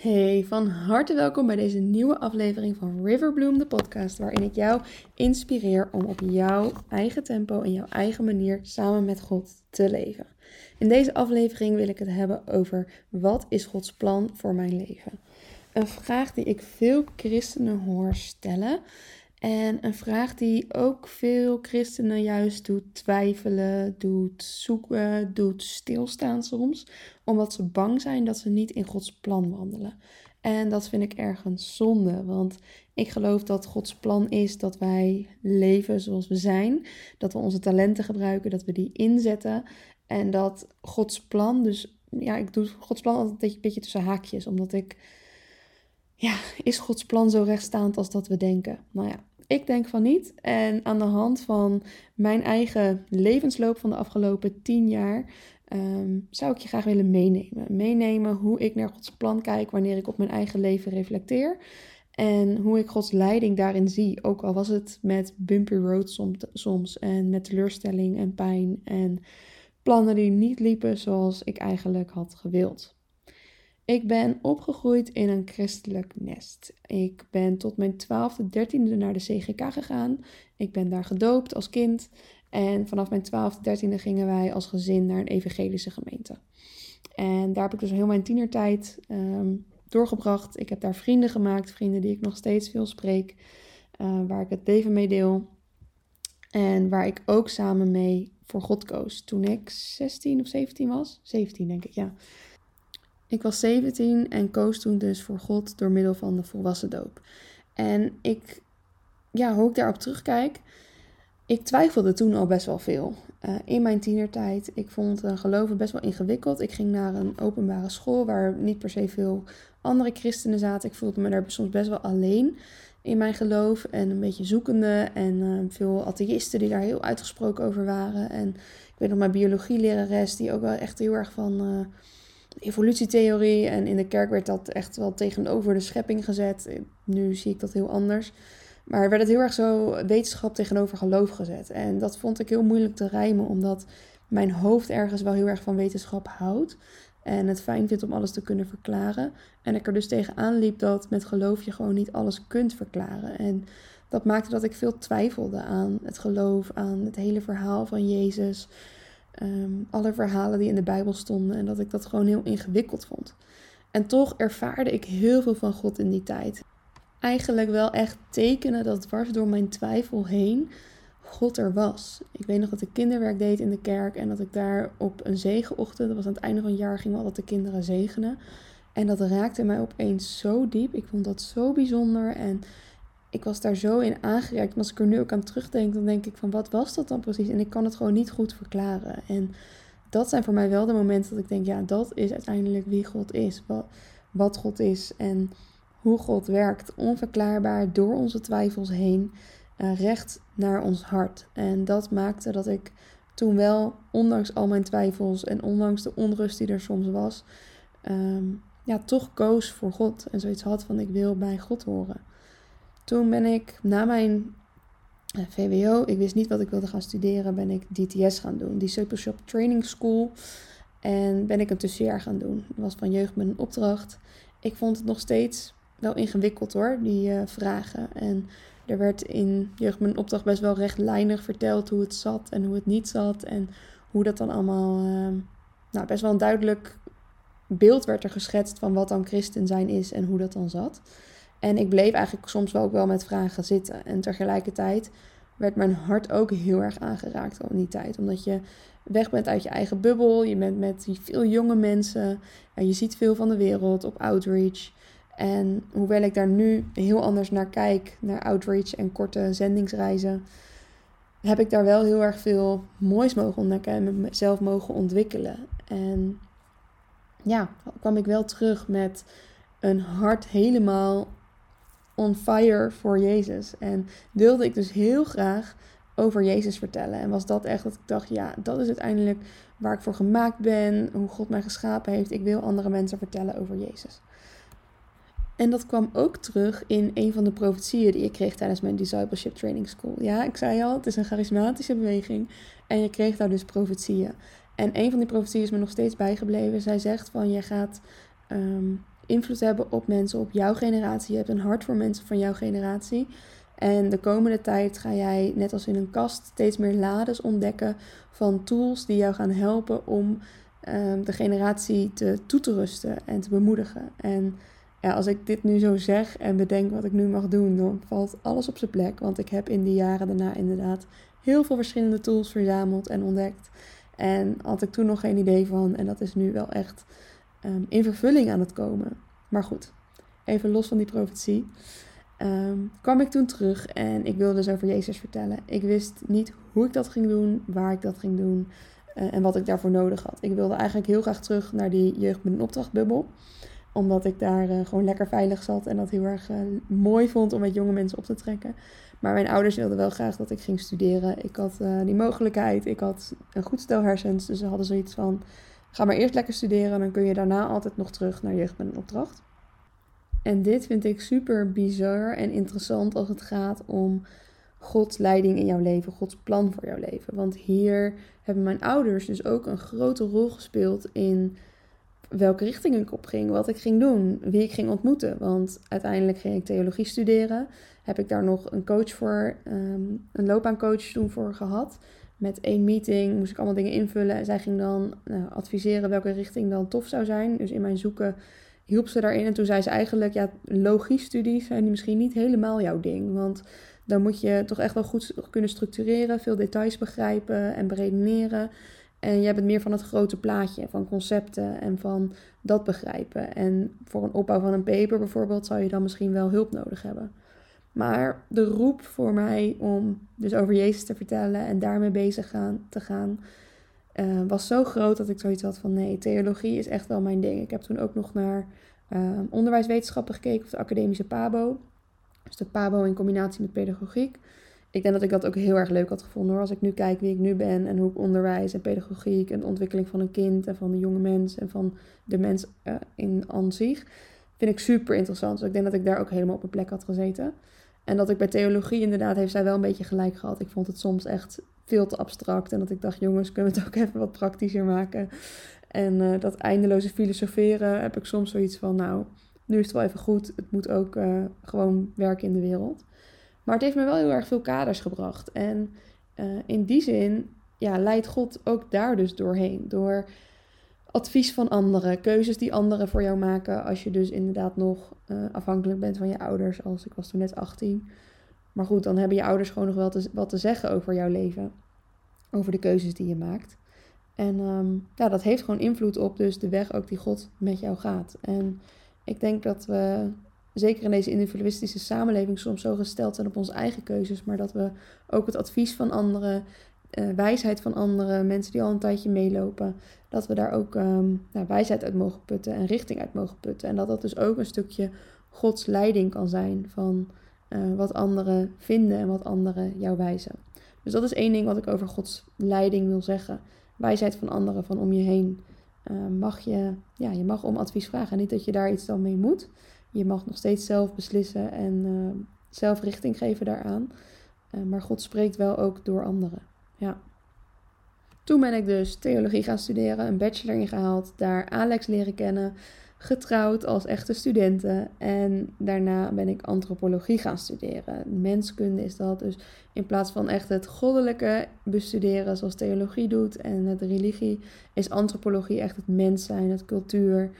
Hey, van harte welkom bij deze nieuwe aflevering van Riverbloom, de podcast, waarin ik jou inspireer om op jouw eigen tempo en jouw eigen manier samen met God te leven. In deze aflevering wil ik het hebben over wat is Gods plan voor mijn leven? Een vraag die ik veel christenen hoor stellen en een vraag die ook veel christenen juist doet twijfelen, doet zoeken, doet stilstaan soms, omdat ze bang zijn dat ze niet in Gods plan wandelen. En dat vind ik ergens zonde, want ik geloof dat Gods plan is dat wij leven zoals we zijn, dat we onze talenten gebruiken, dat we die inzetten en dat Gods plan, dus ja, ik doe Gods plan altijd een beetje tussen haakjes, omdat ik, ja, is Gods plan zo rechtstaand als dat we denken? Nou ja, ik denk van niet. En aan de hand van mijn eigen levensloop van de afgelopen tien jaar ehm, zou ik je graag willen meenemen. Meenemen hoe ik naar Gods plan kijk wanneer ik op mijn eigen leven reflecteer. En hoe ik Gods leiding daarin zie. Ook al was het met bumpy road soms, soms en met teleurstelling en pijn en plannen die niet liepen zoals ik eigenlijk had gewild. Ik ben opgegroeid in een christelijk nest. Ik ben tot mijn 12e, 13e naar de CGK gegaan. Ik ben daar gedoopt als kind. En vanaf mijn 12e, 13e gingen wij als gezin naar een evangelische gemeente. En daar heb ik dus heel mijn tienertijd um, doorgebracht. Ik heb daar vrienden gemaakt, vrienden die ik nog steeds veel spreek, uh, waar ik het leven mee deel. En waar ik ook samen mee voor God koos toen ik 16 of 17 was. 17 denk ik, ja. Ik was 17 en koos toen dus voor God door middel van de volwassen doop. En ik, ja, hoe ik daarop terugkijk, ik twijfelde toen al best wel veel. Uh, in mijn tienertijd, ik vond uh, geloven best wel ingewikkeld. Ik ging naar een openbare school waar niet per se veel andere christenen zaten. Ik voelde me daar soms best wel alleen in mijn geloof en een beetje zoekende. En uh, veel atheïsten die daar heel uitgesproken over waren. En ik weet nog mijn biologielerares die ook wel echt heel erg van evolutietheorie. En in de kerk werd dat echt wel tegenover de schepping gezet. Nu zie ik dat heel anders. Maar werd het heel erg zo wetenschap tegenover geloof gezet. En dat vond ik heel moeilijk te rijmen, omdat mijn hoofd ergens wel heel erg van wetenschap houdt. En het fijn vindt om alles te kunnen verklaren. En ik er dus tegenaan liep dat met geloof je gewoon niet alles kunt verklaren. En dat maakte dat ik veel twijfelde aan het geloof, aan het hele verhaal van Jezus. Um, alle verhalen die in de Bijbel stonden en dat ik dat gewoon heel ingewikkeld vond. En toch ervaarde ik heel veel van God in die tijd. Eigenlijk wel echt tekenen dat dwars door mijn twijfel heen God er was. Ik weet nog dat ik kinderwerk deed in de kerk en dat ik daar op een zegenochtend, dat was aan het einde van het jaar, gingen we altijd de kinderen zegenen. En dat raakte mij opeens zo diep. Ik vond dat zo bijzonder en ik was daar zo in aangereikt. En als ik er nu ook aan terugdenk, dan denk ik van wat was dat dan precies? En ik kan het gewoon niet goed verklaren. En dat zijn voor mij wel de momenten dat ik denk, ja, dat is uiteindelijk wie God is. Wat, wat God is en hoe God werkt. Onverklaarbaar door onze twijfels heen, uh, recht naar ons hart. En dat maakte dat ik toen wel, ondanks al mijn twijfels en ondanks de onrust die er soms was, ehm, ja, toch koos voor God. En zoiets had van ik wil bij God horen. Toen ben ik na mijn eh, VWO, ik wist niet wat ik wilde gaan studeren, ben ik DTS gaan doen. Discipleship Training School. En ben ik een tussenjaar gaan doen. Dat was van jeugd met opdracht. Ik vond het nog steeds wel ingewikkeld hoor, die uh, vragen. En er werd in jeugd met opdracht best wel rechtlijnig verteld hoe het zat en hoe het niet zat. En hoe dat dan allemaal, uh, nou best wel een duidelijk beeld werd er geschetst van wat dan christen zijn is en hoe dat dan zat. En ik bleef eigenlijk soms wel ook wel met vragen zitten. En tegelijkertijd werd mijn hart ook heel erg aangeraakt in die tijd. Omdat je weg bent uit je eigen bubbel. Je bent met veel jonge mensen. En je ziet veel van de wereld op outreach. En hoewel ik daar nu heel anders naar kijk, naar outreach en korte zendingsreizen, heb ik daar wel heel erg veel moois mogen ontdekken en mezelf mogen ontwikkelen. En ja, kwam ik wel terug met een hart helemaal on fire voor Jezus. En wilde ik dus heel graag over Jezus vertellen. En was dat echt dat ik dacht, ja, dat is uiteindelijk waar ik voor gemaakt ben, hoe God mij geschapen heeft. Ik wil andere mensen vertellen over Jezus. En dat kwam ook terug in een van de profetieën die ik kreeg tijdens mijn Discipleship Training School. Ja, ik zei al, het is een charismatische beweging. En je kreeg daar dus profetieën. En een van die profetieën is me nog steeds bijgebleven. Zij zegt van, je gaat um, invloed hebben op mensen, op jouw generatie. Je hebt een hart voor mensen van jouw generatie. En de komende tijd ga jij, net als in een kast, steeds meer lades ontdekken van tools die jou gaan helpen om ehm, de generatie te, toe te rusten en te bemoedigen. En ja, als ik dit nu zo zeg en bedenk wat ik nu mag doen, dan valt alles op zijn plek. Want ik heb in die jaren daarna inderdaad heel veel verschillende tools verzameld en ontdekt. En had ik toen nog geen idee van. En dat is nu wel echt um, in vervulling aan het komen. Maar goed, even los van die profetie. Um, kwam ik toen terug en ik wilde dus over Jezus vertellen. Ik wist niet hoe ik dat ging doen, waar ik dat ging doen uh, en wat ik daarvoor nodig had. Ik wilde eigenlijk heel graag terug naar die jeugd met een opdrachtbubbel omdat ik daar uh, gewoon lekker veilig zat en dat heel erg uh, mooi vond om met jonge mensen op te trekken. Maar mijn ouders wilden wel graag dat ik ging studeren. Ik had die mogelijkheid. Ik had een goed stel hersens. Dus ze hadden zoiets van: ga maar eerst lekker studeren. Dan kun je daarna altijd nog terug naar jeugd met een opdracht. En dit vind ik super bizar en interessant als het gaat om Gods leiding in jouw leven, Gods plan voor jouw leven. Want hier hebben mijn ouders dus ook een grote rol gespeeld in welke richting ik op ging, wat ik ging doen, wie ik ging ontmoeten. Want uiteindelijk ging ik theologie studeren. Heb ik daar nog een coach voor, um, een loopbaancoach toen voor gehad. Met één meeting moest ik allemaal dingen invullen. En zij ging dan nou, adviseren welke richting dan tof zou zijn. Dus in mijn zoeken hielp ze daarin. En toen zei ze eigenlijk, ja, logisch studies zijn misschien niet helemaal jouw ding. Want dan moet je toch echt wel goed kunnen structureren, veel details begrijpen en beredeneren. En jij bent meer van het grote plaatje, van concepten en van dat begrijpen. En voor een opbouw van een paper bijvoorbeeld zou je dan misschien wel hulp nodig hebben. Maar de roep voor mij om dus over Jezus te vertellen en daarmee bezig gaan, te gaan, uh, was zo groot dat ik zoiets had van nee, theologie is echt wel mijn ding. Ik heb toen ook nog naar uh, onderwijswetenschappen gekeken, of de academische PABO. Dus de PABO in combinatie met pedagogiek ik denk dat ik dat ook heel erg leuk had gevonden hoor. Als ik nu kijk wie ik nu ben en hoe ik onderwijs en pedagogiek en de ontwikkeling van een kind en van de jonge mens en van de mens uh, in aan zich, vind ik super interessant. Dus ik denk dat ik daar ook helemaal op mijn plek had gezeten. En dat ik bij theologie inderdaad heeft zij wel een beetje gelijk gehad. Ik vond het soms echt veel te abstract en dat ik dacht, jongens, kunnen we het ook even wat praktischer maken? En uh, dat eindeloze filosoferen heb ik soms zoiets van, nou, nu is het wel even goed. Het moet ook uh, gewoon werken in de wereld. Maar het heeft me wel heel erg veel kaders gebracht. En uh, in die zin ja, leidt God ook daar dus doorheen. Door advies van anderen, keuzes die anderen voor jou maken. Als je dus inderdaad nog uh, afhankelijk bent van je ouders. Als ik was toen net 18. Maar goed, dan hebben je ouders gewoon nog wel te, wat te zeggen over jouw leven. Over de keuzes die je maakt. En um, ja, dat heeft gewoon invloed op dus de weg ook die God met jou gaat. En ik denk dat we zeker in deze individualistische samenleving soms zo gesteld zijn op onze eigen keuzes, maar dat we ook het advies van anderen, uh, wijsheid van anderen, mensen die al een tijdje meelopen, dat we daar ook um, nou, wijsheid uit mogen putten en richting uit mogen putten. En dat dat dus ook een stukje Gods leiding kan zijn van uh, wat anderen vinden en wat anderen jou wijzen. Dus dat is één ding wat ik over Gods leiding wil zeggen. Wijsheid van anderen, van om je heen. Uh, mag je, ja, je mag om advies vragen. Niet dat je daar iets dan mee moet. Je mag nog steeds zelf beslissen en zelf richting geven daaraan. Maar God spreekt wel ook door anderen. Ja. Toen ben ik dus theologie gaan studeren, een bachelor ingehaald, daar Alex leren kennen, getrouwd als echte studenten. En daarna ben ik antropologie gaan studeren. Menskunde is dat. Dus in plaats van echt het goddelijke bestuderen zoals theologie doet en het religie, is antropologie echt het mens zijn, het cultuur.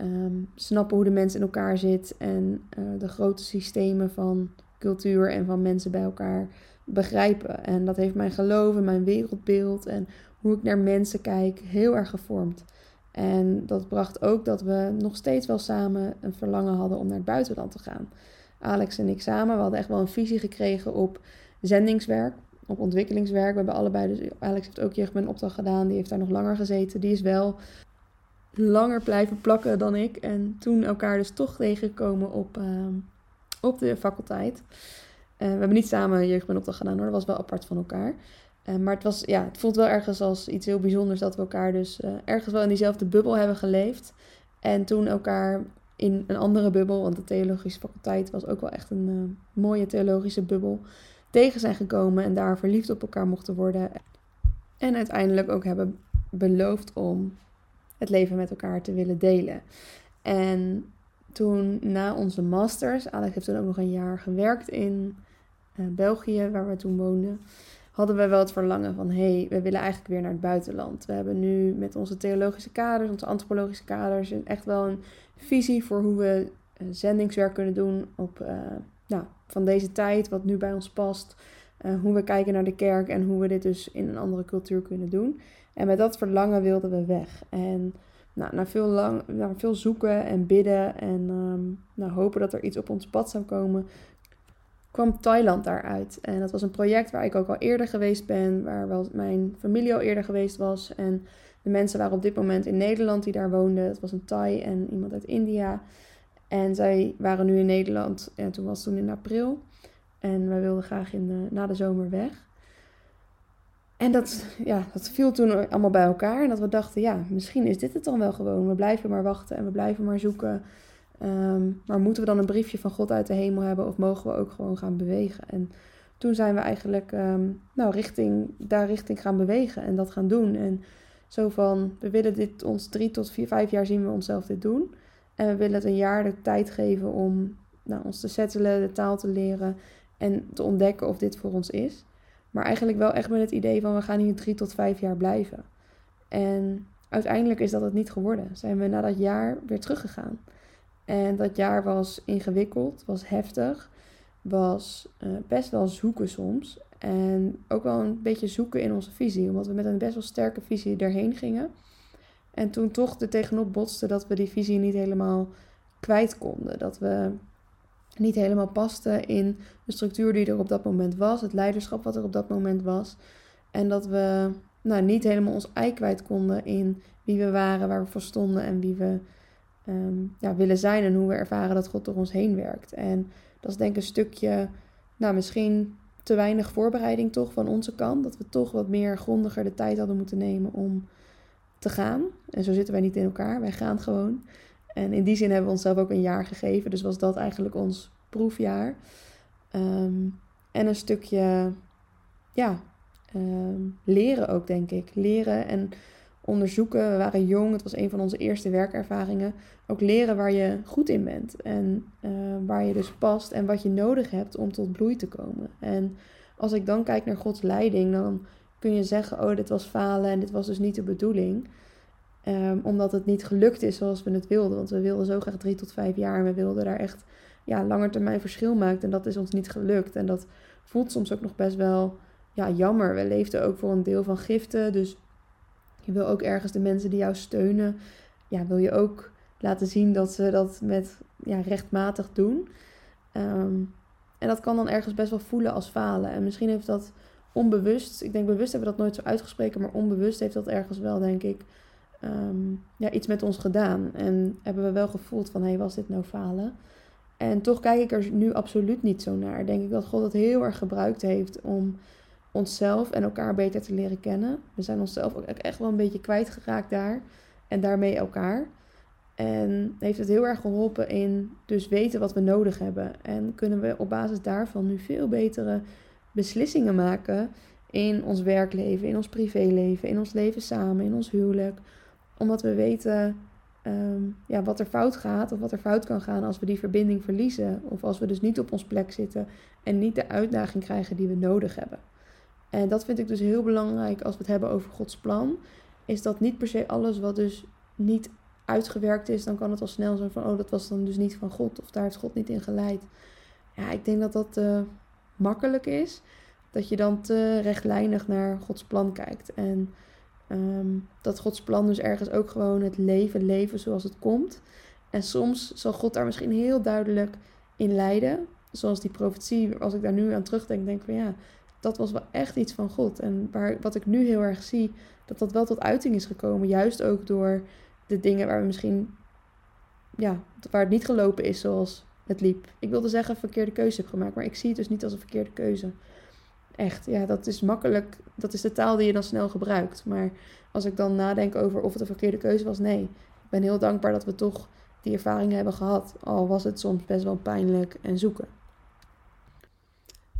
Um, snappen hoe de mens in elkaar zit en uh, de grote systemen van cultuur en van mensen bij elkaar begrijpen. En dat heeft mijn geloof en mijn wereldbeeld en hoe ik naar mensen kijk heel erg gevormd. En dat bracht ook dat we nog steeds wel samen een verlangen hadden om naar het buitenland te gaan. Alex en ik samen, we hadden echt wel een visie gekregen op zendingswerk, op ontwikkelingswerk. We hebben allebei, dus Alex heeft ook jeugd met een opdracht gedaan, die heeft daar nog langer gezeten. Die is wel langer blijven plakken dan ik. En toen elkaar dus toch tegengekomen op, uh, op de faculteit. Uh, we hebben niet samen jeugdbenopdracht gedaan hoor, dat was wel apart van elkaar. Uh, maar het, was, ja, het voelt wel ergens als iets heel bijzonders dat we elkaar dus ergens wel in diezelfde bubbel hebben geleefd. En toen elkaar in een andere bubbel, want de theologische faculteit was ook wel echt een mooie theologische bubbel, tegen zijn gekomen en daar verliefd op elkaar mochten worden. En uiteindelijk ook hebben beloofd om het leven met elkaar te willen delen. En toen na onze masters, Alex heeft toen ook nog een jaar gewerkt in uh, België, waar we toen woonden, hadden we wel het verlangen van, hé, hey, we willen eigenlijk weer naar het buitenland. We hebben nu met onze theologische kaders, onze antropologische kaders, echt wel een visie voor hoe we uh, zendingswerk kunnen doen op, uh, nou, van deze tijd, wat nu bij ons past. hoe we kijken naar de kerk en hoe we dit dus in een andere cultuur kunnen doen. En met dat verlangen wilden we weg. En nou, na, veel lang, veel zoeken en bidden en um, nou, hopen dat er iets op ons pad zou komen, kwam Thailand daaruit. En dat was een project waar ik ook al eerder geweest ben, waar wel mijn familie al eerder geweest was. En de mensen waren op dit moment in Nederland die daar woonden. Het was een Thai en iemand uit India. En zij waren nu in Nederland. En toen was het toen in april. En wij wilden graag in de, na de zomer weg. En dat, ja, dat viel toen allemaal bij elkaar. En dat we dachten, ja, misschien is dit het dan wel gewoon. We blijven maar wachten en we blijven maar zoeken. Ehm, maar moeten we dan een briefje van God uit de hemel hebben of mogen we ook gewoon gaan bewegen? En toen zijn we eigenlijk um, nou, richting, daar richting gaan bewegen en dat gaan doen. En zo van, we willen dit ons drie tot vier, vijf jaar zien we onszelf dit doen. En we willen het een jaar de tijd geven om nou, ons te settelen, de taal te leren en te ontdekken of dit voor ons is. Maar eigenlijk wel echt met het idee van we gaan hier drie tot vijf jaar blijven. En uiteindelijk is dat het niet geworden. Zijn we na dat jaar weer teruggegaan. En dat jaar was ingewikkeld, was heftig, was uh, best wel zoeken soms. En ook wel een beetje zoeken in onze visie, omdat we met een best wel sterke visie erheen gingen. En toen toch er tegenop botste dat we die visie niet helemaal kwijt konden. Dat we niet helemaal paste in de structuur die er op dat moment was, het leiderschap wat er op dat moment was. En dat we nou, niet helemaal ons ei kwijt konden in wie we waren, waar we voor stonden en wie we um, ja, willen zijn en hoe we ervaren dat God door ons heen werkt. En dat is denk ik een stukje, nou misschien te weinig voorbereiding toch van onze kant. Dat we toch wat meer grondiger de tijd hadden moeten nemen om te gaan. En zo zitten wij niet in elkaar, wij gaan gewoon. En in die zin hebben we onszelf ook een jaar gegeven. Dus was dat eigenlijk ons proefjaar. Um, en een stukje, ja, um, leren ook, denk ik. Leren en onderzoeken. We waren jong, het was een van onze eerste werkervaringen. Ook leren waar je goed in bent en uh, waar je dus past en wat je nodig hebt om tot bloei te komen. En als ik dan kijk naar Gods leiding, dan kun je zeggen: Oh, dit was falen en dit was dus niet de bedoeling. Um, omdat het niet gelukt is zoals we het wilden. Want we wilden zo graag drie tot vijf jaar. En we wilden daar echt ja, langer termijn verschil maken. En dat is ons niet gelukt. En dat voelt soms ook nog best wel ja, jammer. We leefden ook voor een deel van giften. Dus je wil ook ergens de mensen die jou steunen. Ja, wil je ook laten zien dat ze dat met ja, rechtmatig doen. Um, en dat kan dan ergens best wel voelen als falen. En misschien heeft dat onbewust, ik denk bewust hebben we dat nooit zo uitgesproken, maar onbewust heeft dat ergens wel, denk ik, um, ja, iets met ons gedaan. En hebben we wel gevoeld van, hé, hey, was dit nou falen? En toch kijk ik er nu absoluut niet zo naar. Denk ik dat God het heel erg gebruikt heeft om onszelf en elkaar beter te leren kennen. We zijn onszelf ook echt wel een beetje kwijtgeraakt daar. En daarmee elkaar. En heeft het heel erg geholpen in dus weten wat we nodig hebben. En kunnen we op basis daarvan nu veel betere beslissingen maken in ons werkleven, in ons privéleven, in ons leven samen, in ons huwelijk omdat we weten um, ja, wat er fout gaat of wat er fout kan gaan als we die verbinding verliezen. Of als we dus niet op ons plek zitten en niet de uitdaging krijgen die we nodig hebben. En dat vind ik dus heel belangrijk als we het hebben over Gods plan. Is dat niet per se alles wat dus niet uitgewerkt is, dan kan het al snel zijn van, oh, dat was dan dus niet van God. Of daar heeft God niet in geleid. Ja, ik denk dat dat uh, makkelijk is. Dat je dan te rechtlijnig naar Gods plan kijkt. En Um, dat Gods plan dus ergens ook gewoon het leven leven zoals het komt. En soms zal God daar misschien heel duidelijk in leiden. Zoals die profetie, als ik daar nu aan terugdenk, denk ik van ja, dat was wel echt iets van God. En waar, wat ik nu heel erg zie, dat dat wel tot uiting is gekomen. Juist ook door de dingen waar we misschien, ja, waar het niet gelopen is zoals het liep. Ik wilde zeggen verkeerde keuze heb gemaakt, maar ik zie het dus niet als een verkeerde keuze. Echt, ja, dat is makkelijk. Dat is de taal die je dan snel gebruikt. Maar als ik dan nadenk over of het een verkeerde keuze was, nee. Ik ben heel dankbaar dat we toch die ervaring hebben gehad. Al was het soms best wel pijnlijk en zoeken.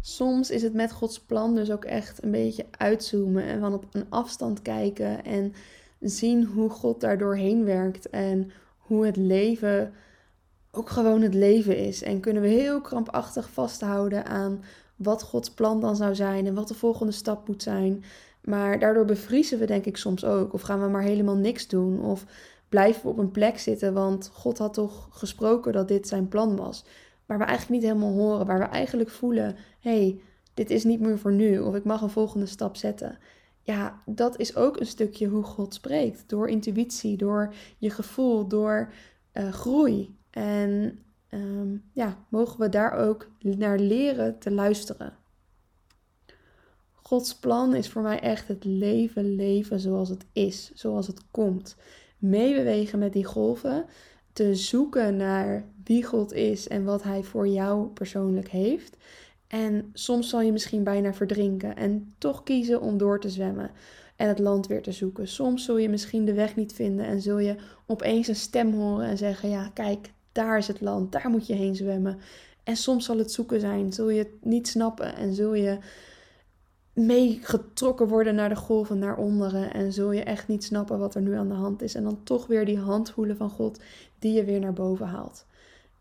Soms is het met Gods plan dus ook echt een beetje uitzoomen en van op een afstand kijken en zien hoe God daar doorheen werkt en hoe het leven ook gewoon het leven is. En kunnen we heel krampachtig vasthouden aan wat Gods plan dan zou zijn en wat de volgende stap moet zijn. Maar daardoor bevriezen we denk ik soms ook. Of gaan we maar helemaal niks doen. Of blijven we op een plek zitten, want God had toch gesproken dat dit zijn plan was. Waar we eigenlijk niet helemaal horen, waar we eigenlijk voelen: hé, hey, dit is niet meer voor nu, of ik mag een volgende stap zetten. Ja, dat is ook een stukje hoe God spreekt. Door intuïtie, door je gevoel, door uh, groei. En um, ja, mogen we daar ook naar leren te luisteren. Gods plan is voor mij echt het leven leven zoals het is, zoals het komt. Meebewegen met die golven, te zoeken naar wie God is en wat Hij voor jou persoonlijk heeft. En soms zal je misschien bijna verdrinken en toch kiezen om door te zwemmen en het land weer te zoeken. Soms zul je misschien de weg niet vinden en zul je opeens een stem horen en zeggen: Ja, kijk, daar is het land, daar moet je heen zwemmen. En soms zal het zoeken zijn, zul je het niet snappen en zul je meegetrokken worden naar de golven naar onderen en zul je echt niet snappen wat er nu aan de hand is. En dan toch weer die hand voelen van God die je weer naar boven haalt.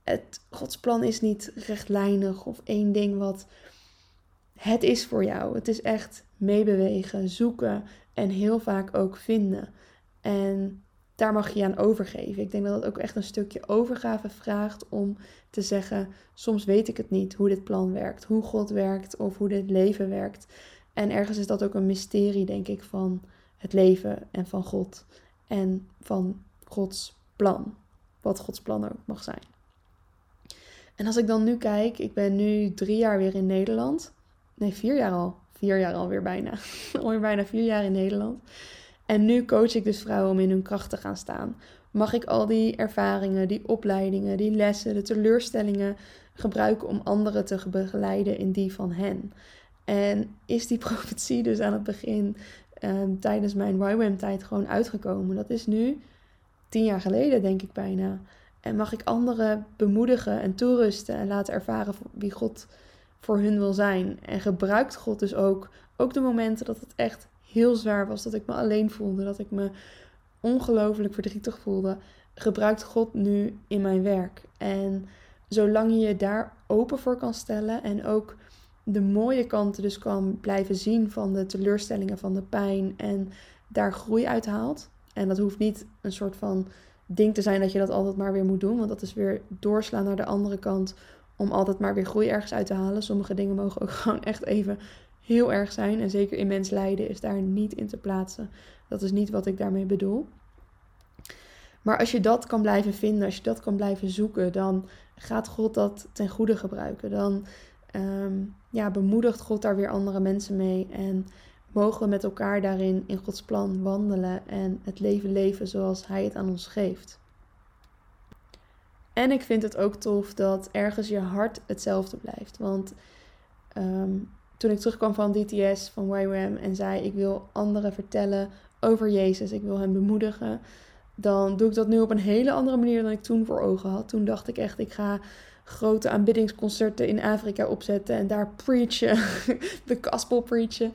Het, Gods plan is niet rechtlijnig of één ding wat het is voor jou. Het is echt meebewegen, zoeken en heel vaak ook vinden. En daar mag je aan overgeven. Ik denk dat het ook echt een stukje overgave vraagt om te zeggen: soms weet ik het niet hoe dit plan werkt, hoe God werkt of hoe dit leven werkt. En ergens is dat ook een mysterie, denk ik, van het leven en van God en van Gods plan. Wat Gods plan ook mag zijn. En als ik dan nu kijk, ik ben nu drie jaar weer in Nederland. Nee, vier jaar al. Vier jaar alweer bijna. alweer bijna vier jaar in Nederland. En nu coach ik dus vrouwen om in hun kracht te gaan staan. Mag ik al die ervaringen, die opleidingen, die lessen, de teleurstellingen gebruiken om anderen te begeleiden in die van hen? En is die profetie dus aan het begin ehm, tijdens mijn YWAM-tijd gewoon uitgekomen? Dat is nu tien jaar geleden, denk ik bijna. En mag ik anderen bemoedigen en toerusten en laten ervaren wie God voor hun wil zijn? En gebruikt God dus ook, ook de momenten dat het echt heel zwaar was, dat ik me alleen voelde, dat ik me ongelooflijk verdrietig voelde, gebruikt God nu in mijn werk. En zolang je je daar open voor kan stellen en ook de mooie kanten dus kan blijven zien van de teleurstellingen, van de pijn en daar groei uit haalt. En dat hoeft niet een soort van ding te zijn dat je dat altijd maar weer moet doen, want dat is weer doorslaan naar de andere kant om altijd maar weer groei ergens uit te halen. Sommige dingen mogen ook gewoon echt even heel erg zijn. En zeker in mens lijden is daar niet in te plaatsen. Dat is niet wat ik daarmee bedoel. Maar als je dat kan blijven vinden, als je dat kan blijven zoeken, dan gaat God dat ten goede gebruiken. Dan um, ja, bemoedigt God daar weer andere mensen mee. En mogen we met elkaar daarin in Gods plan wandelen en het leven leven zoals Hij het aan ons geeft. En ik vind het ook tof dat ergens je hart hetzelfde blijft. Want ehm, toen ik terugkwam van DTS, van YWAM, en zei ik wil anderen vertellen over Jezus, ik wil hem bemoedigen, dan doe ik dat nu op een hele andere manier dan ik toen voor ogen had. Toen dacht ik echt, ik ga grote aanbiddingsconcerten in Afrika opzetten en daar preachen, de gospel preachen.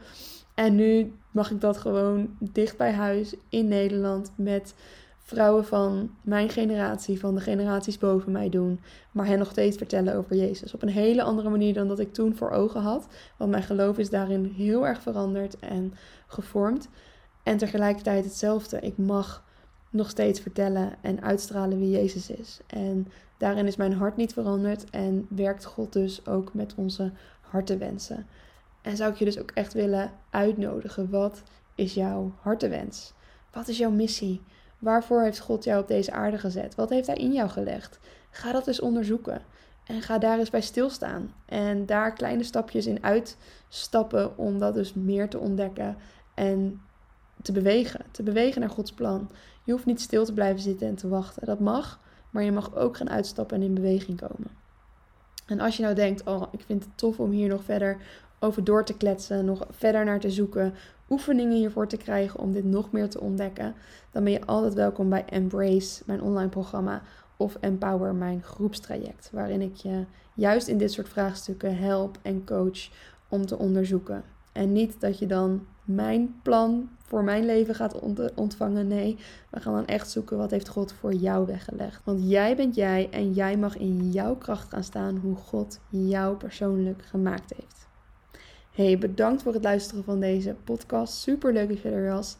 En nu mag ik dat gewoon dicht bij huis in Nederland met vrouwen van mijn generatie, van de generaties boven mij doen, maar hen nog steeds vertellen over Jezus. Op een hele andere manier dan dat ik toen voor ogen had, want mijn geloof is daarin heel erg veranderd en gevormd. En tegelijkertijd hetzelfde. Ik mag nog steeds vertellen en uitstralen wie Jezus is. En daarin is mijn hart niet veranderd en werkt God dus ook met onze hartenwensen. En zou ik je dus ook echt willen uitnodigen. Wat is jouw hartenwens? Wat is jouw missie? Waarvoor heeft God jou op deze aarde gezet? Wat heeft Hij in jou gelegd? Ga dat eens onderzoeken. En ga daar eens bij stilstaan. En daar kleine stapjes in uitstappen om dat dus meer te ontdekken. En te bewegen. Te bewegen naar Gods plan. Je hoeft niet stil te blijven zitten en te wachten. Dat mag. Maar je mag ook gaan uitstappen en in beweging komen. En als je nou denkt, oh, ik vind het tof om hier nog verder over door te kletsen, nog verder naar te zoeken, oefeningen hiervoor te krijgen om dit nog meer te ontdekken, dan ben je altijd welkom bij Embrace, mijn online programma, of Empower, mijn groepstraject, waarin ik je juist in dit soort vraagstukken help en coach om te onderzoeken. En niet dat je dan mijn plan voor mijn leven gaat ontvangen. Nee, we gaan dan echt zoeken wat heeft God voor jou weggelegd. Want jij bent jij en jij mag in jouw kracht gaan staan hoe God jou persoonlijk gemaakt heeft. Hey, bedankt voor het luisteren van deze podcast. Super leuk dat je er was.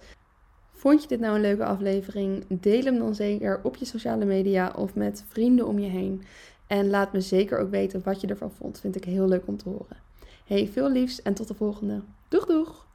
Vond je dit nou een leuke aflevering? Deel hem dan zeker op je sociale media of met vrienden om je heen. En laat me zeker ook weten wat je ervan vond. Vind ik heel leuk om te horen. Hey, veel liefs en tot de volgende. Doeg doeg!